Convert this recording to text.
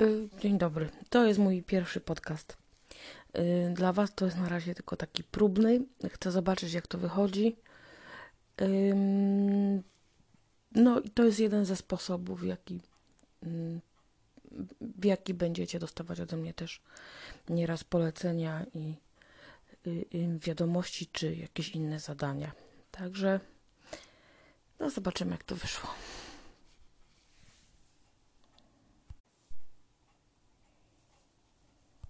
Y, dzień dobry. To jest mój pierwszy podcast. Y, dla Was to jest na razie tylko taki próbny. Chcę zobaczyć, jak to wychodzi. No i to jest jeden ze sposobów, w jaki, mm, w jaki będziecie dostawać ode mnie też nieraz polecenia i y, wiadomości, czy jakieś inne zadania. Także no zobaczymy, jak to wyszło.